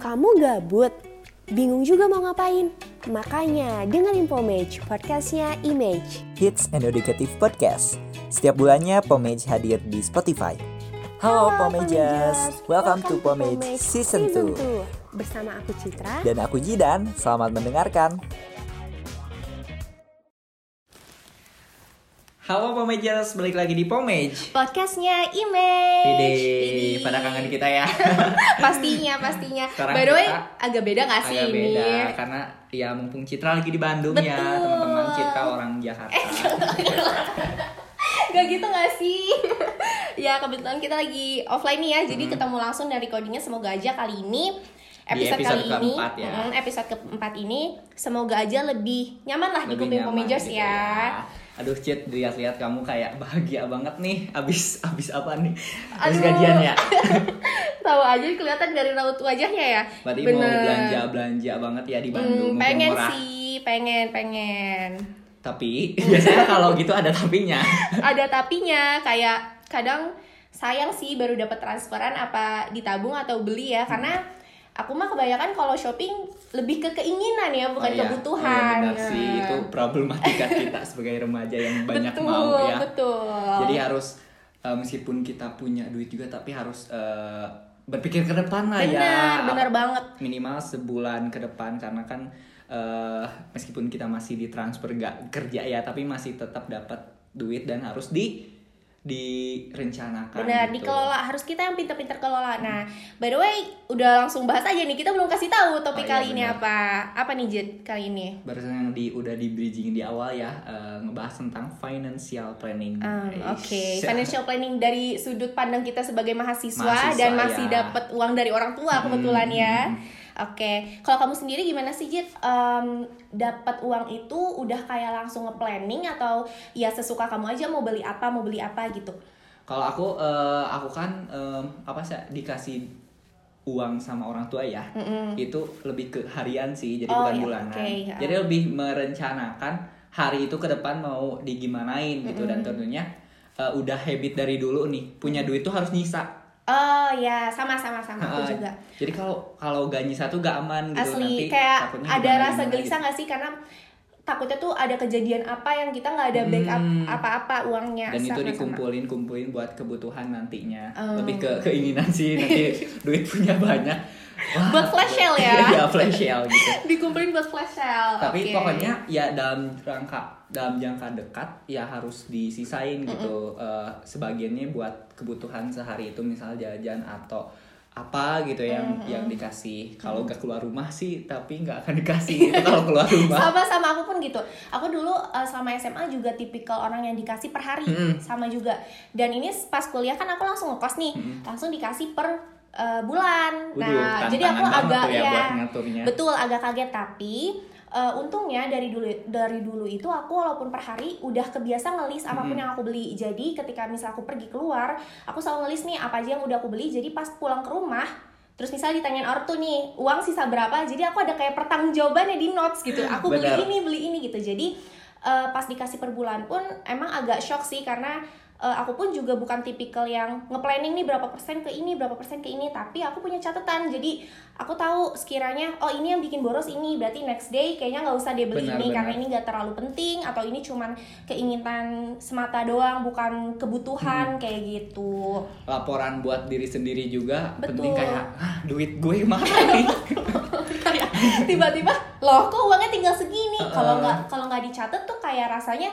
Kamu gabut? Bingung juga mau ngapain? Makanya dengerin Pomage, podcastnya Image. Hits and Educative Podcast. Setiap bulannya Pomage hadir di Spotify. Halo, Pomagers, welcome, to Pomage Season 2. Bersama aku Citra. Dan aku Jidan, selamat mendengarkan. Halo Pomagers, balik lagi di Pomage. Podcastnya Image. Dede, pada kangen kita ya. pastinya, pastinya. Sekarang By the way, agak beda gak sih Agak ini? beda karena ya mumpung Citra lagi di Bandung ya, Betul. Eh, teman-teman Citra orang Jakarta. Gak gitu gak sih? ya kebetulan kita lagi offline nih ya, jadi ketemu langsung dari recordingnya semoga aja kali ini episode, episode kali ini, ya. mm, episode keempat ini semoga aja lebih nyaman lah di Lebih kuping nyaman Pomagers gitu ya. Aduh Cit, lihat-lihat kamu kayak bahagia banget nih abis abis apa nih? Abis Aduh. gajian ya? Tahu aja kelihatan dari raut wajahnya ya. Berarti mau belanja-belanja banget ya di Bandung Hmm, pengen murah. sih, pengen, pengen. Tapi biasanya kalau gitu ada tapinya. Ada tapinya kayak kadang sayang sih baru dapat transferan apa ditabung atau beli ya karena aku mah kebanyakan kalau shopping lebih ke keinginan ya bukan Oh iya, kebutuhan. iya benar sih, Nah. itu problematika kita sebagai remaja yang banyak betul, mau ya. Betul. Jadi harus eh, meskipun kita punya duit juga tapi harus eh, berpikir ke depan lah ya. benar, benar Apa- banget. minimal sebulan ke depan karena kan eh, meskipun kita masih ditransfer gak kerja ya tapi masih tetap dapat duit dan harus di direncanakan Benar, gitu. dikelola harus kita yang pinter-pinter kelola. Nah, by the way, udah langsung bahas aja nih. Kita belum kasih tahu topik Oh, iya, kali ini benar. apa. Apa nih Jid kali ini? barusan yang di udah di bridging di awal ya eh, ngebahas tentang financial planning. Um, Oke, Eish. financial planning dari sudut pandang kita sebagai mahasiswa, Mahasiswa, dan masih ya. dapat uang dari orang tua kebetulan Hmm, ya. hmm, Oke, kalau kamu sendiri gimana sih Jit? Um, dapat uang itu udah kayak langsung nge-planning atau ya sesuka kamu aja mau beli apa mau beli apa gitu? Kalau aku eh, aku kan em, apa sih dikasih uang sama orang tua ya. Mm-mm. Itu lebih ke harian sih, jadi Oh, bukan iya, bulanan. oke, ya. Jadi lebih merencanakan hari itu ke depan mau digimanain gitu dan tentunya eh, udah habit dari dulu nih. Punya duit tuh harus nyisa. Oh ya, sama sama sama aku juga. Jadi kalau kalau gak nyisa tuh gak aman gitu Asli nanti kayak ada rasa gelisah gitu. nggak sih karena takutnya tuh ada kejadian apa yang kita nggak ada backup Hmm. apa-apa uangnya. dan itu dikumpulin kumpulin buat kebutuhan nantinya Oh. lebih ke keinginan sih nanti duit punya banyak Buat flash sale ya? Iya, flash sale gitu. Dikumpulin buat flash sale. tapi Oke. pokoknya ya dalam rangka dalam jangka dekat ya harus disisain gitu. Eh, sebagiannya buat kebutuhan sehari itu misal jajan atau apa gitu yang yang dikasih. Kalau gak keluar rumah sih tapi nggak akan dikasih gitu kalau keluar rumah. Sama sama aku pun gitu. Aku dulu uh, sama SMA juga tipikal orang yang dikasih per hari. Mm-mm. sama juga. Dan ini pas kuliah kan aku langsung ngekos nih. Langsung dikasih per uh, bulan Waduh, nah jadi aku agak ya ya buat betul agak kaget tapi uh, untungnya dari dulu dari dulu itu aku walaupun per hari udah kebiasa ngelis apa pun yang aku beli jadi ketika misal aku pergi keluar aku selalu ngelis nih apa aja yang udah aku beli jadi pas pulang ke rumah Terus misalnya ditanyain ortu nih, uang sisa berapa? Jadi aku ada kayak pertanggungjawabannya di notes gitu. Aku beli Benar. ini, beli ini gitu. Jadi eh, pas dikasih per bulan pun emang agak shock sih karena eh, aku pun juga bukan tipikal yang nge-planning nih berapa persen ke ini, berapa persen ke ini, tapi aku punya catatan. Jadi aku tahu sekiranya oh ini yang bikin boros ini, berarti next day kayaknya nggak usah dia beli Benar, ini benar. karena ini nggak terlalu penting atau ini cuman keinginan semata doang, bukan kebutuhan kayak gitu. laporan buat diri sendiri juga Betul. penting kayak ah, duit gue mana nih kayak tiba-tiba loh kok uangnya tinggal segini kalau nggak kalau nggak dicatat tuh kayak rasanya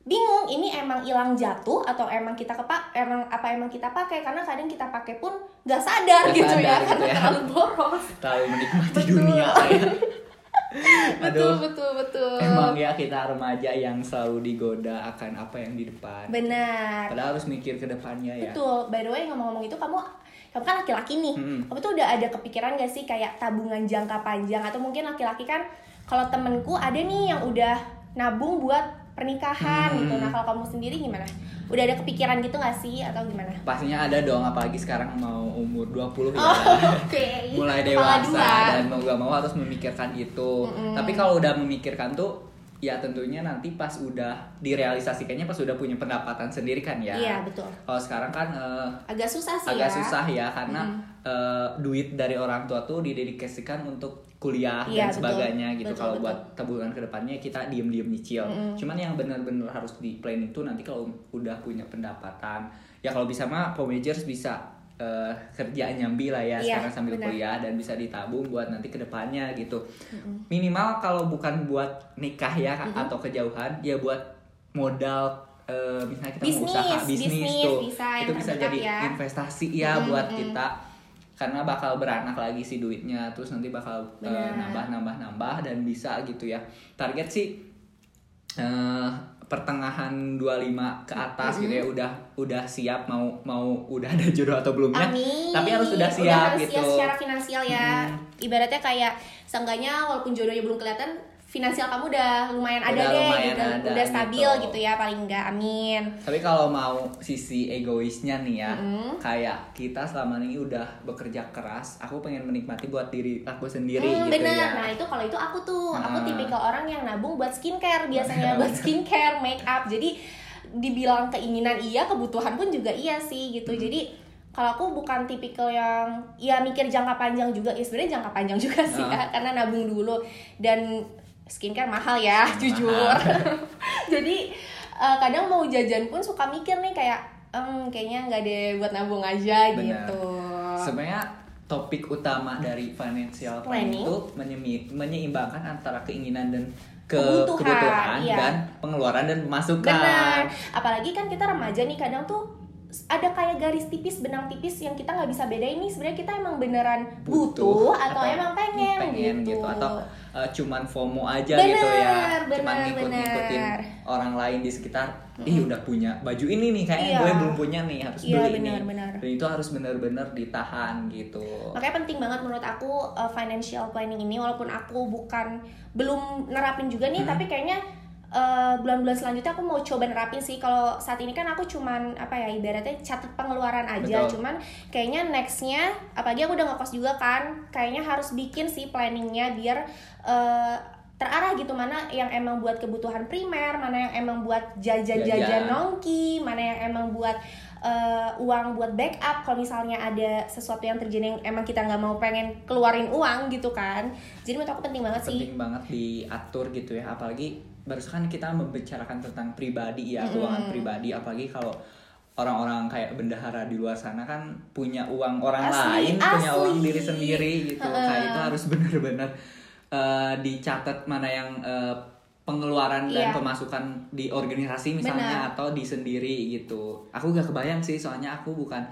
bingung ini emang hilang jatuh atau emang kita kepak emang apa emang kita pakai karena kadang kita pakai pun nggak sadar Nggak gitu ya sadar karena gitu ya. terlalu boros terlalu menikmati Betul. dunia ya. betul Aduh, betul betul emang ya kita remaja yang selalu digoda akan apa yang di depan. benar Padahal harus mikir ke depannya ya. betul by the way ngomong-ngomong itu kamu kamu kan laki-laki nih Mm-mm. kamu tuh udah ada kepikiran gak sih kayak tabungan jangka panjang atau mungkin laki-laki kan kalau temenku ada nih yang udah nabung buat pernikahan Hmm. gitu nah kalau kamu sendiri gimana udah ada kepikiran gitu gak sih atau gimana Pastinya ada dong apalagi sekarang mau umur 20 ya. oh oke Mulai Kepala dewasa dua. dan mau gak mau harus memikirkan itu. Mm-mm. Tapi kalau udah memikirkan tuh ya tentunya nanti pas udah direalisasikannya pas udah punya pendapatan sendiri kan ya. Iya, betul. Kalau sekarang kan eh, Agak susah sih agak ya. susah ya karena eh, duit dari orang tua tuh didedikasikan untuk kuliah Iya, dan betul. sebagainya gitu. Betul, Kalau betul. buat tabungan ke depannya kita diem-diem nyicil. Cuman yang benar-benar harus di plan itu nanti kalau udah punya pendapatan, ya kalau bisa mah Pomagers bisa eh, kerja nyambi lah ya Iya, sekarang sambil benar. kuliah dan bisa ditabung buat nanti ke depannya gitu. Minimal kalau bukan buat nikah ya atau kejauhan, ya buat modal eh, misalnya kita Bisnis, mau usaha bisnis, bisnis tuh bisa itu bisa jadi ya. investasi ya buat kita karena bakal beranak lagi sih duitnya terus nanti bakal Benar. nambah nambah nambah dan bisa gitu ya target sih eh, pertengahan 25 ke atas gitu ya udah udah siap mau mau udah ada jodoh atau belumnya Amin. tapi harus sudah siap harus gitu siap secara finansial ya. Ibaratnya kayak seenggaknya walaupun jodohnya belum kelihatan, finansial kamu udah lumayan ada Udah deh lumayan gitu. ada udah stabil gitu. gitu. ya paling enggak. Amin. Tapi kalau mau sisi egoisnya nih ya, kayak kita selama ini udah bekerja keras, aku pengen menikmati buat diri aku sendiri Hmm, gitu bener. ya. Nah itu kalau itu aku tuh, aku Ah. tipikal orang yang nabung buat skincare biasanya buat skincare, make up. Jadi dibilang keinginan iya, kebutuhan pun juga iya sih gitu. Hmm. Jadi kalau aku bukan tipikal yang ya mikir jangka panjang juga, ya sebenarnya jangka panjang juga sih Ah. ya, karena nabung dulu dan skincare mahal ya, jujur. Jadi eh, kadang mau jajan pun suka mikir nih kayak, "Em, kayaknya nggak deh buat nabung aja Benar. gitu. Sebenarnya topik utama dari financial planning Planning. itu menyemi- menyeimbangkan antara keinginan dan ke Kebutuhan, kebutuhan iya. dan pengeluaran dan pemasukan. Benar. Apalagi kan kita remaja nih kadang tuh ada kayak garis tipis, benang tipis yang kita nggak bisa bedain nih sebenarnya kita emang beneran butuh, atau, emang pengen, gitu. atau uh, cuman FOMO aja Benar, gitu ya cuman benar, ngikut-ngikutin orang lain di sekitar ih udah punya baju ini nih kayaknya Iya. gue belum punya nih harus Iya, beli benar, nih benar. dan itu harus benar-benar ditahan gitu Makanya penting banget menurut aku uh, financial planning ini walaupun aku bukan belum nerapin juga nih Hmm. tapi kayaknya uh, bulan-bulan selanjutnya aku mau coba nerapin sih. Kalau saat ini kan aku cuman apa ya ibaratnya catat pengeluaran aja. Betul. cuman kayaknya nextnya apalagi aku udah ngekos juga kan kayaknya harus bikin sih planningnya biar uh, terarah gitu. Mana yang emang buat kebutuhan primer mana yang emang buat Jajan. jajan-jajan nongki mana yang emang buat uh, uang buat backup. Kalau misalnya ada sesuatu yang terjadi yang emang kita nggak mau pengen keluarin uang gitu kan. Jadi menurut aku penting banget sih. Penting banget diatur gitu ya. Apalagi barusan kita membicarakan tentang pribadi ya keuangan pribadi apalagi kalau orang-orang kayak bendahara di luar sana kan punya uang orang Asli, lain punya asli. uang diri sendiri gitu Heeh. kayak itu harus benar-benar eh, dicatat mana yang eh, pengeluaran dan Iya. pemasukan di organisasi misalnya Benar. atau di sendiri gitu aku gak kebayang sih soalnya aku bukan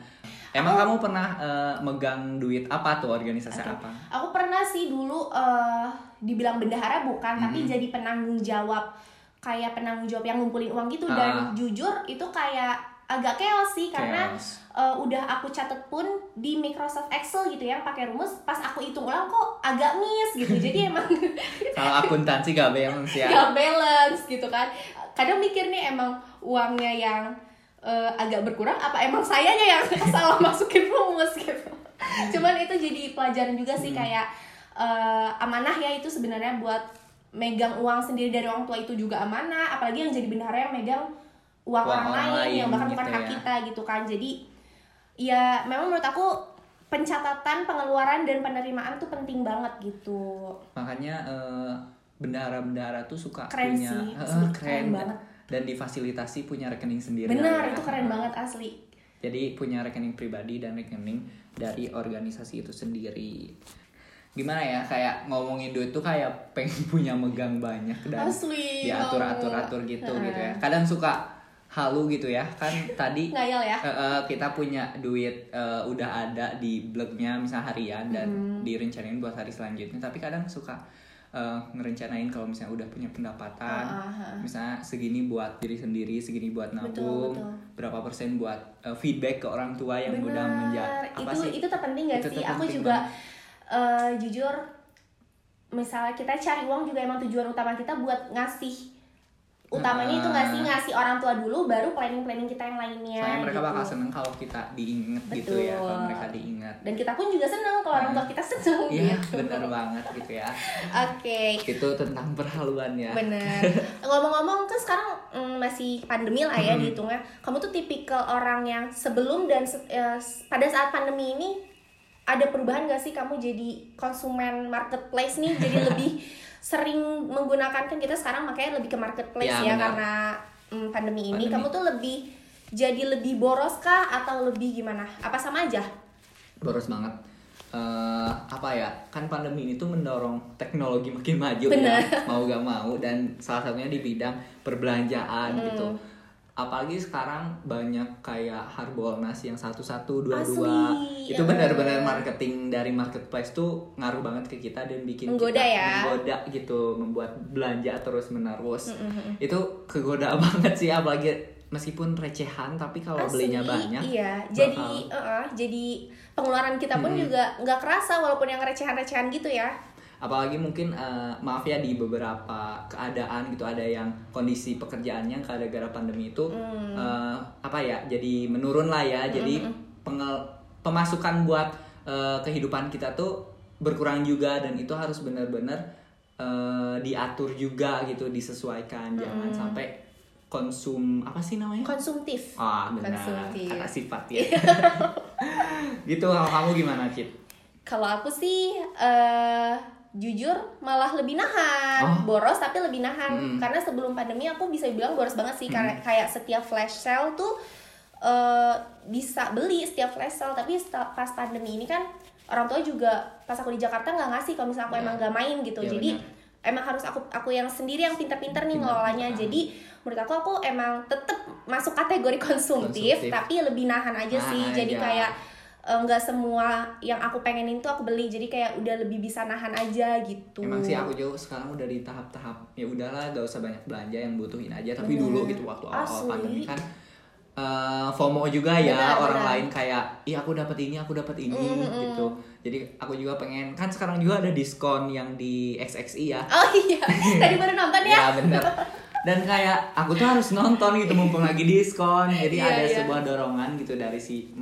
emang kamu pernah eh, megang duit apa tuh organisasi Oke. apa aku pernah sih dulu eh dibilang bendahara bukan tapi Mm-hmm. jadi penanggung jawab kayak penanggung jawab yang ngumpulin uang gitu Ah. dan jujur itu kayak agak chaos sih karena Chaos. eh, udah aku catet pun di Microsoft Excel gitu ya pakai rumus pas aku hitung ulang kok agak miss gitu jadi emang kalau akuntansi gak balance ya nggak balance gitu kan kadang mikir nih emang uangnya yang eh, agak berkurang apa emang sayanya yang salah masukin rumus gitu cuman itu jadi pelajaran juga sih Hmm. kayak eh, amanah ya itu sebenarnya buat megang uang sendiri dari orang tua itu juga amanah apalagi yang jadi bendahara yang megang uang, Uang orang, orang lain, lain yang bahkan bukan gitu hak ya. kita gitu kan jadi ya memang menurut aku pencatatan pengeluaran dan penerimaan tuh penting banget gitu makanya eh, bendahara-bendahara tuh suka Keren punya sih, asli, keren, keren banget. Dan difasilitasi punya rekening sendiri benar itu keren banget asli. Jadi punya rekening pribadi dan rekening dari organisasi itu sendiri. Gimana ya kayak ngomongin duit tuh kayak pengen punya megang banyak dan Asli, diatur atur atur gitu Heeh. gitu ya. Kadang suka halu gitu ya kan tadi ngayal ya? Eh, kita punya duit eh, udah ada di blognya misalnya harian dan Hmm. direncanain buat hari selanjutnya. Tapi kadang suka eh, ngerencanain kalau misalnya udah punya pendapatan Ah, ah, ah. misalnya segini buat diri sendiri segini buat nabung betul. berapa persen buat eh, feedback ke orang tua yang udah menjadi itu sih itu terpenting gak Itu sih aku juga eh, jujur misalnya kita cari uang juga emang tujuan utama kita buat ngasih utamanya itu nggak sih Ah. ngasih orang tua dulu baru planning planning kita yang lainnya Soalnya mereka gitu. bakal seneng kalau kita diinget gitu ya, kalau mereka diingat. dan kita pun juga seneng kalau orang tua kita seneng Iya, gitu benar banget gitu ya. oke Itu tentang perhaluan ya. Bener. Ngomong-ngomong kan sekarang mm, masih pandemi lah ya dihitungnya. Kamu tuh tipikal orang yang sebelum dan se- eh, pada saat pandemi ini ada perubahan gak sih kamu jadi konsumen marketplace nih jadi lebih sering menggunakan kan kita sekarang makanya lebih ke marketplace Ya, ya, benar. karena mm, pandemi ini Pandemi. kamu tuh lebih jadi lebih boros kah atau lebih gimana? Apa sama aja? boros banget Eh, apa ya kan pandemi ini tuh mendorong teknologi makin maju Bener. ya mau gak mau dan salah satunya di bidang perbelanjaan gitu apalagi sekarang banyak kayak harbolnas yang satu satu dua dua itu ya. benar-benar marketing dari marketplace tuh ngaruh banget ke kita dan bikin Menggoda kita ya. menggoda gitu membuat belanja terus menerus itu kegoda banget sih apalagi meskipun recehan tapi kalau Asli, belinya banyak Iya, bakal- jadi uh-uh, jadi pengeluaran kita pun juga nggak kerasa walaupun yang recehan-recehan gitu ya. Apalagi mungkin eh, maaf ya di beberapa keadaan gitu ada yang kondisi pekerjaannya gara-gara pandemi itu eh, apa ya jadi menurun lah ya. Jadi pengel- pemasukan buat eh, kehidupan kita tuh berkurang juga dan itu harus benar-benar eh, diatur juga gitu disesuaikan. Jangan sampai konsum apa sih namanya? Konsumtif. ah benar. Konsumtif. kata sifat ya. Gitu kalau kamu gimana Cit? Kalau aku sih eh jujur malah lebih nahan, Oh. boros tapi lebih nahan. Mm. Karena sebelum pandemi aku bisa bilang boros banget sih karena kayak setiap flash sale tuh eh bisa beli setiap flash sale tapi pas pandemi ini kan orang tua juga pas aku di Jakarta nggak ngasih kalau misalnya aku Ya. emang nggak main gitu. Ya, Jadi benar. emang harus aku aku yang sendiri yang pintar-pintar nih ngelolanya. Jadi menurut aku aku emang tetap masuk kategori konsumtif, Konsumtif. tapi lebih nahan aja sih. Nahan Jadi aja. kayak eh, nggak semua yang aku pengenin tuh aku beli jadi kayak udah lebih bisa nahan aja gitu. Emang sih aku jauh sekarang udah di tahap-tahap ya udahlah gak usah banyak belanja yang butuhin aja. Tapi Bener. dulu gitu waktu awal pandemi kan eh, FOMO juga ya Benar, orang benar. lain kayak iya aku dapat ini aku dapat ini Mm, mm, gitu. Jadi aku juga pengen kan sekarang juga ada diskon yang di XXI ya. Oh iya tadi baru nonton ya. Ya bener dan kayak aku tuh harus nonton gitu mumpung lagi diskon. Jadi Iya, ada iya. sebuah dorongan gitu dari si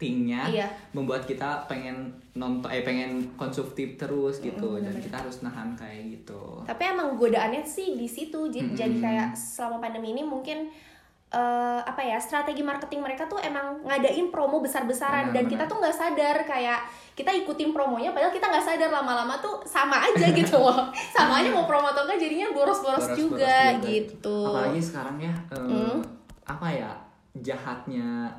marketingnya Iya. membuat kita pengen nonton eh pengen konsumtif terus gitu dan kita harus nahan kayak gitu tapi emang godaannya sih di situ jadi, jadi kayak selama pandemi ini mungkin eh, apa ya strategi marketing mereka tuh emang ngadain promo besar-besaran dan benar. kita tuh nggak sadar kayak kita ikutin promonya padahal kita nggak sadar lama-lama tuh sama aja gitu loh sama aja mau promo atau enggak jadinya boros-boros juga, juga. gitu apalagi sekarang ya eh, Hmm. apa ya jahatnya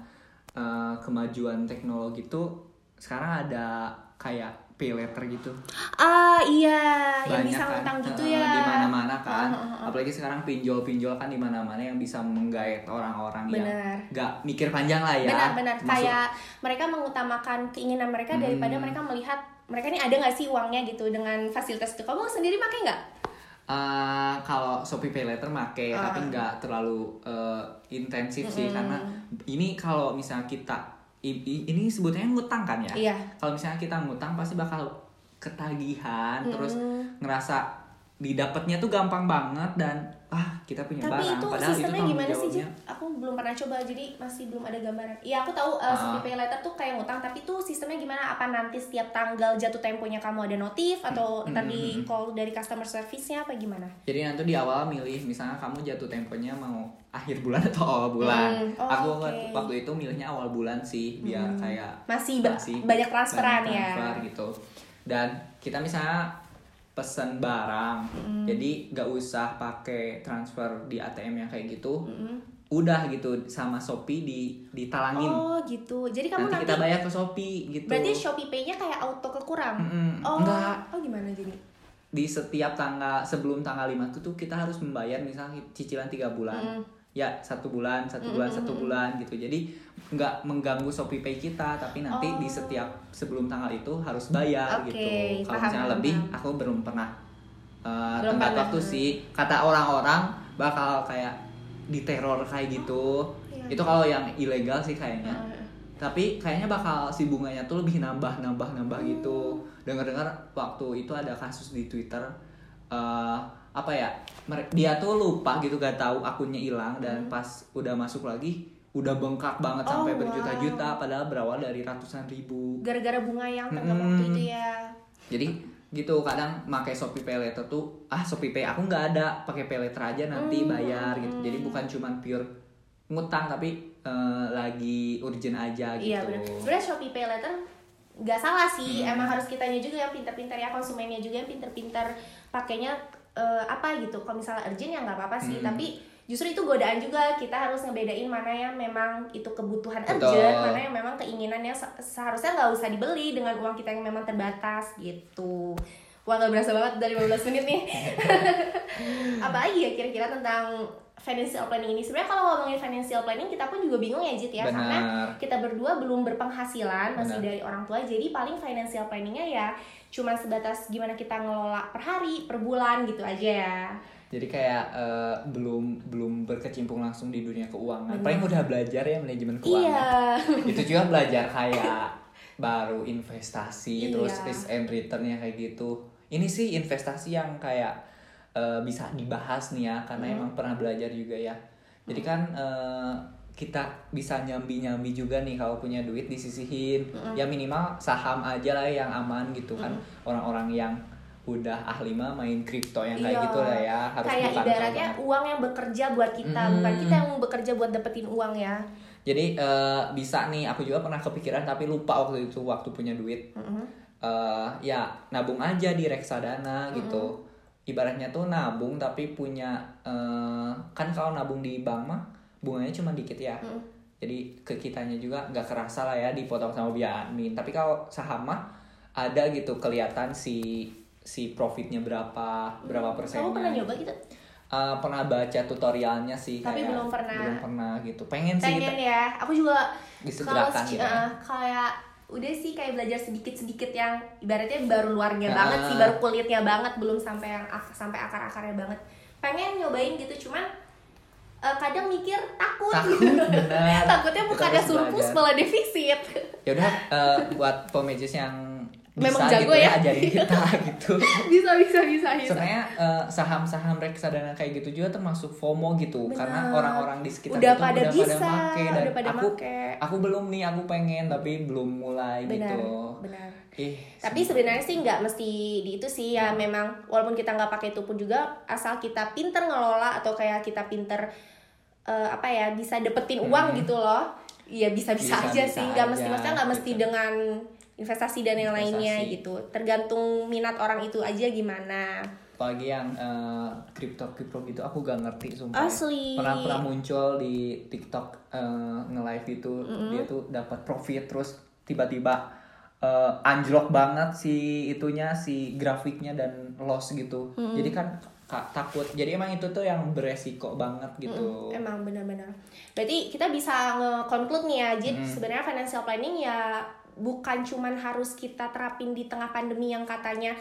eh, kemajuan teknologi tuh sekarang ada kayak pay letter gitu. Ah iya. Yang banyak bisa kan? ngutang gitu Eh, ya. di mana-mana kan. Ah, ah, ah. apalagi sekarang pinjol-pinjol kan di mana-mana yang bisa menggait orang-orang yang nggak mikir panjang lah ya. Benar-benar kayak mereka mengutamakan keinginan mereka daripada Hmm. mereka melihat mereka ini ada nggak sih uangnya gitu dengan fasilitas itu. Kamu sendiri pakai nggak Eh, kalau Shopee Pay Later make Ah. tapi nggak terlalu eh, intensif sih karena ini kalau misalnya kita ini sebutnya ngutang kan ya iya kalau misalnya kita ngutang pasti bakal ketagihan terus Mm. ngerasa didapatnya tuh gampang banget dan ah kita punya tapi barang itu padahal itu sistemnya tanggung gimana sih Jit? aku belum pernah coba jadi masih belum ada gambaran iya aku tahu uh. Shopee Pay Later tuh kayak ngutang tapi tuh sistemnya gimana apa nanti setiap tanggal jatuh temponya kamu ada notif atau Hmm, ntar hmm, hmm. call dari customer service-nya apa gimana Jadi nanti di awal milih misalnya kamu jatuh temponya mau akhir bulan atau awal bulan. Hmm, oh, Aku oke. waktu, itu milihnya awal bulan sih biar Hmm. kayak masih, ba- masih banyak transferan banyak ya transfer gitu. Dan kita misalnya pesen barang, Hmm. jadi gak usah pakai transfer di ATM yang kayak gitu. Mm-mm. Udah gitu sama Shopee di ditalangin. oh gitu jadi kamu nanti, nanti, kita bayar ke Shopee gitu. berarti Shopee Pay-nya kayak auto kekurang Mm-mm. oh Enggak, oh gimana jadi di setiap tanggal sebelum tanggal 5 itu tuh kita harus membayar misalnya cicilan tiga bulan Mm. Ya satu bulan satu bulan mm, satu mm, bulan gitu jadi nggak mengganggu shopee pay kita tapi nanti Oh. di setiap sebelum tanggal itu harus bayar Oke, gitu kalau misalnya paham, lebih aku belum pernah uh, Belum tenggat pernah. waktu sih kata orang-orang bakal kayak diteror kayak gitu iya. itu kalau yang ilegal sih kayaknya Heeh. tapi kayaknya bakal si bunganya tuh lebih nambah nambah nambah Hmm. gitu dengar dengar waktu itu ada kasus di twitter eh, apa ya dia tuh lupa gitu gak tahu akunnya hilang dan pas udah masuk lagi udah bengkak banget Hmm. Oh, sampai wow. berjuta-juta padahal berawal dari ratusan ribu gara-gara bunga yang tergap Mm-mm. waktu itu ya jadi gitu kadang pakai Shopee Pay Later tuh ah Shopee Pay aku nggak ada pakai Pay Later aja nanti Hmm. bayar gitu jadi bukan cuman pure ngutang tapi eh, lagi urgent aja gitu Iya benar. Shopee Pay Later nggak salah sih. Hmm. Emang harus kitanya juga yang pinter-pinter ya konsumennya juga yang pinter-pinter pakainya eh, apa gitu. Kalau misalnya urgent ya nggak apa-apa sih. Hmm. Tapi justru itu godaan juga. Kita harus ngebedain mana yang memang itu kebutuhan Betul. urgent, mana yang memang keinginan yang se- seharusnya nggak usah dibeli dengan uang kita yang memang terbatas gitu. Wah nggak berasa banget dari 15 menit nih. Apalagi ya kira-kira tentang financial planning ini. Sebenarnya kalau ngomongin financial planning kita pun juga bingung ya Jit ya karena benar kita berdua belum berpenghasilan masih Benar. dari orang tua jadi paling financial planningnya ya cuma sebatas gimana kita ngelola per hari per bulan gitu aja ya jadi kayak eh, belum belum berkecimpung langsung di dunia keuangan Benar. paling udah belajar ya manajemen keuangan iya itu juga belajar kayak baru investasi Iya. terus risk and returnnya kayak gitu ini sih investasi yang kayak eh, bisa dibahas nih ya karena Hmm. emang pernah belajar juga ya jadi kan eh, kita bisa nyambi nyambi juga nih kalau punya duit disisihin Hmm. ya minimal saham aja lah yang aman gitu kan orang-orang yang udah ahli mah main kripto yang kayak Iya. gitu lah ya harus kayak ibaratnya banget. uang yang bekerja buat kita Mm-mm. bukan kita yang bekerja buat dapetin uang ya jadi eh, bisa nih aku juga pernah kepikiran tapi lupa waktu itu waktu punya duit Mm-mm. Eh ya nabung aja di reksadana gitu. Ibaratnya tuh nabung tapi punya eh, kan kalau nabung di bank mah bunganya cuma dikit ya. Mm. jadi ke kitanya juga nggak kerasa lah ya dipotong sama biaya admin. Tapi kalau saham mah ada gitu kelihatan si si profitnya berapa berapa persennya kamu pernah nyoba gitu? Eh, pernah baca tutorialnya sih Tapi kayak- belum pernah. belum pernah gitu. Pengen sih pengen ya. Aku juga kalau eh, kayak udah sih kayak belajar sedikit-sedikit yang ibaratnya baru luarnya Ah. banget sih baru kulitnya banget belum sampai yang sampai akar-akarnya banget. Pengen nyobain gitu cuman eh, kadang mikir takut, takut takutnya bukannya harus surplus malah defisit. Ya udah eh, buat pemejis yang bisa Memang jago gitu ya. ajarin kita gitu bisa bisa bisa bisa sebenarnya eh, saham-saham reksadana kayak gitu juga termasuk FOMO gitu Benar. karena orang-orang di sekitar udah itu pada udah bisa pada make dan udah pada aku make aku belum nih aku pengen tapi belum mulai benar gitu benar ih tapi sebenarnya sih nggak mesti di itu sih ya memang walaupun kita nggak pakai itu pun juga asal kita pinter ngelola atau kayak kita pinter eh, apa ya bisa dapetin uang Hmm. gitu loh ya bisa bisa, Bisa- aja bisa sih nggak mesti maksudnya nggak mesti gitu. dengan investasi dan yang lainnya Investasi. gitu tergantung minat orang itu aja gimana apalagi yang kripto kripto gitu aku gak ngerti sumpah ya. Asli. pernah pernah muncul di TikTok eh, nge-live itu dia tuh dapat profit terus tiba-tiba eh, anjlok banget si itunya si grafiknya dan loss gitu jadi kan ka- takut jadi emang itu tuh yang beresiko banget gitu Emang benar-benar. Berarti kita bisa nge-conclude nih ya, Jit, Mm. sebenarnya financial planning ya bukan cuman harus kita terapin di tengah pandemi yang katanya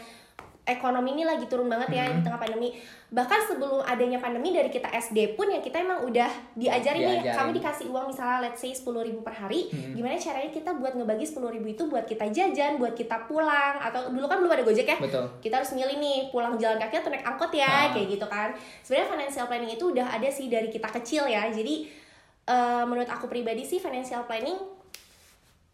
ekonomi ini lagi turun banget ya di tengah pandemi. Bahkan sebelum adanya pandemi dari kita SD pun ya kita emang udah diajarin nih, Diajarin. kami dikasih uang misalnya let's say 10.000 ribu per hari, gimana caranya kita buat ngebagi 10.000 ribu itu buat kita jajan, buat kita pulang atau dulu kan belum ada Gojek ya. Betul. Kita harus milih nih pulang jalan kaki atau naik angkot ya Ah. kayak gitu kan. Sebenarnya financial planning itu udah ada sih dari kita kecil ya. Jadi eh, menurut aku pribadi sih financial planning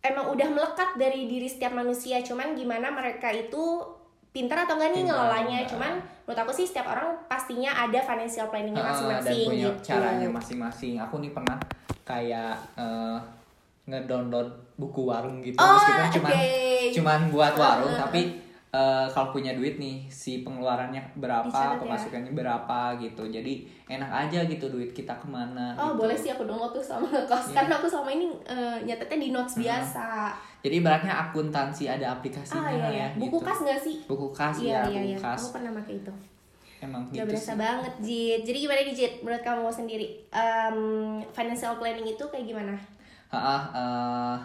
emang udah melekat dari diri setiap manusia cuman gimana mereka itu pintar atau enggak nih Pintar, ngelolanya. enggak. cuman menurut aku sih setiap orang pastinya ada financial planningnya Ah, dan masing-masing punya gitu. caranya masing-masing. Aku nih pernah kayak eh, ngedownload buku warung gitu. Oh, meskipun cuman oke. cuman buat warung ah, tapi eh, kalau punya duit nih si pengeluarannya berapa Dicatat ya? pemasukannya berapa gitu jadi enak aja gitu duit kita ke mana Oh gitu. boleh sih aku download tuh sama ngekos Iya. karena aku selama ini eh, nyatetnya di notes biasa. jadi ibaratnya akuntansi ada aplikasinya Ah iya ya ya. Buku gitu. kas nggak sih? buku kas Iya ya iya buku iya. kas Aku pernah pakai itu. emang Gak gitu berasa sih. banget Jit. Jadi gimana nih Jit? Menurut kamu sendiri Em, financial planning itu kayak gimana? Ha, ah, eh,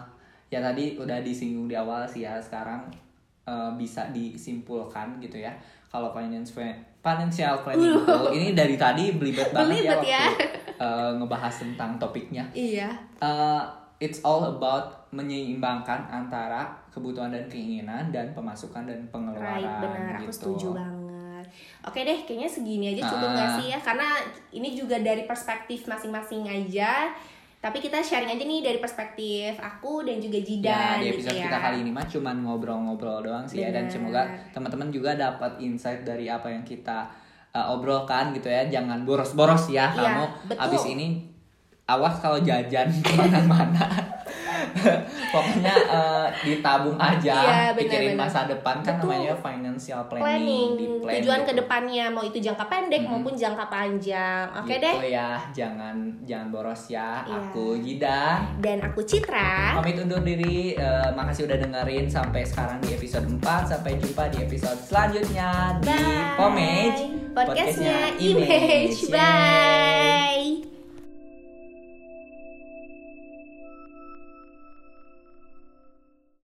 ya tadi udah disinggung di awal sih ya sekarang eh, bisa disimpulkan gitu ya kalau finance financial planning itu ini dari tadi belibet banget ya Belibet waktu ya. eh, ngebahas tentang topiknya Iya. Eh, it's all about menyeimbangkan antara kebutuhan dan keinginan dan pemasukan dan pengeluaran Right, benar. Aku gitu. setuju banget. Oke deh, kayaknya segini aja cukup nggak Ah. sih ya? Karena ini juga dari perspektif masing-masing aja. Tapi kita sharing aja nih dari perspektif aku dan juga Ya, Jidan di gitu episode ya. kita kali ini mah cuman ngobrol-ngobrol doang sih ya dan Bener. semoga teman-teman juga dapat insight dari apa yang kita uh, obrolkan gitu ya. Jangan boros-boros ya Iya, kamu betul. abis ini awas kalau jajan ke mana-mana. Pokoknya uh, ditabung aja, Iya, bener, pikirin bener. masa depan kan Betul. namanya financial planning, planning, di plan tujuan gitu. ke depannya mau itu jangka pendek maupun jangka panjang. Oke Gitu deh. ya, jangan jangan boros ya. Iya. Aku Jidan. Dan aku Citra. Pamit undur diri. eh, makasih udah dengerin sampai sekarang di episode 4. Sampai jumpa di episode selanjutnya di Bye. Pomage. Podcastnya Image. Image. Bye.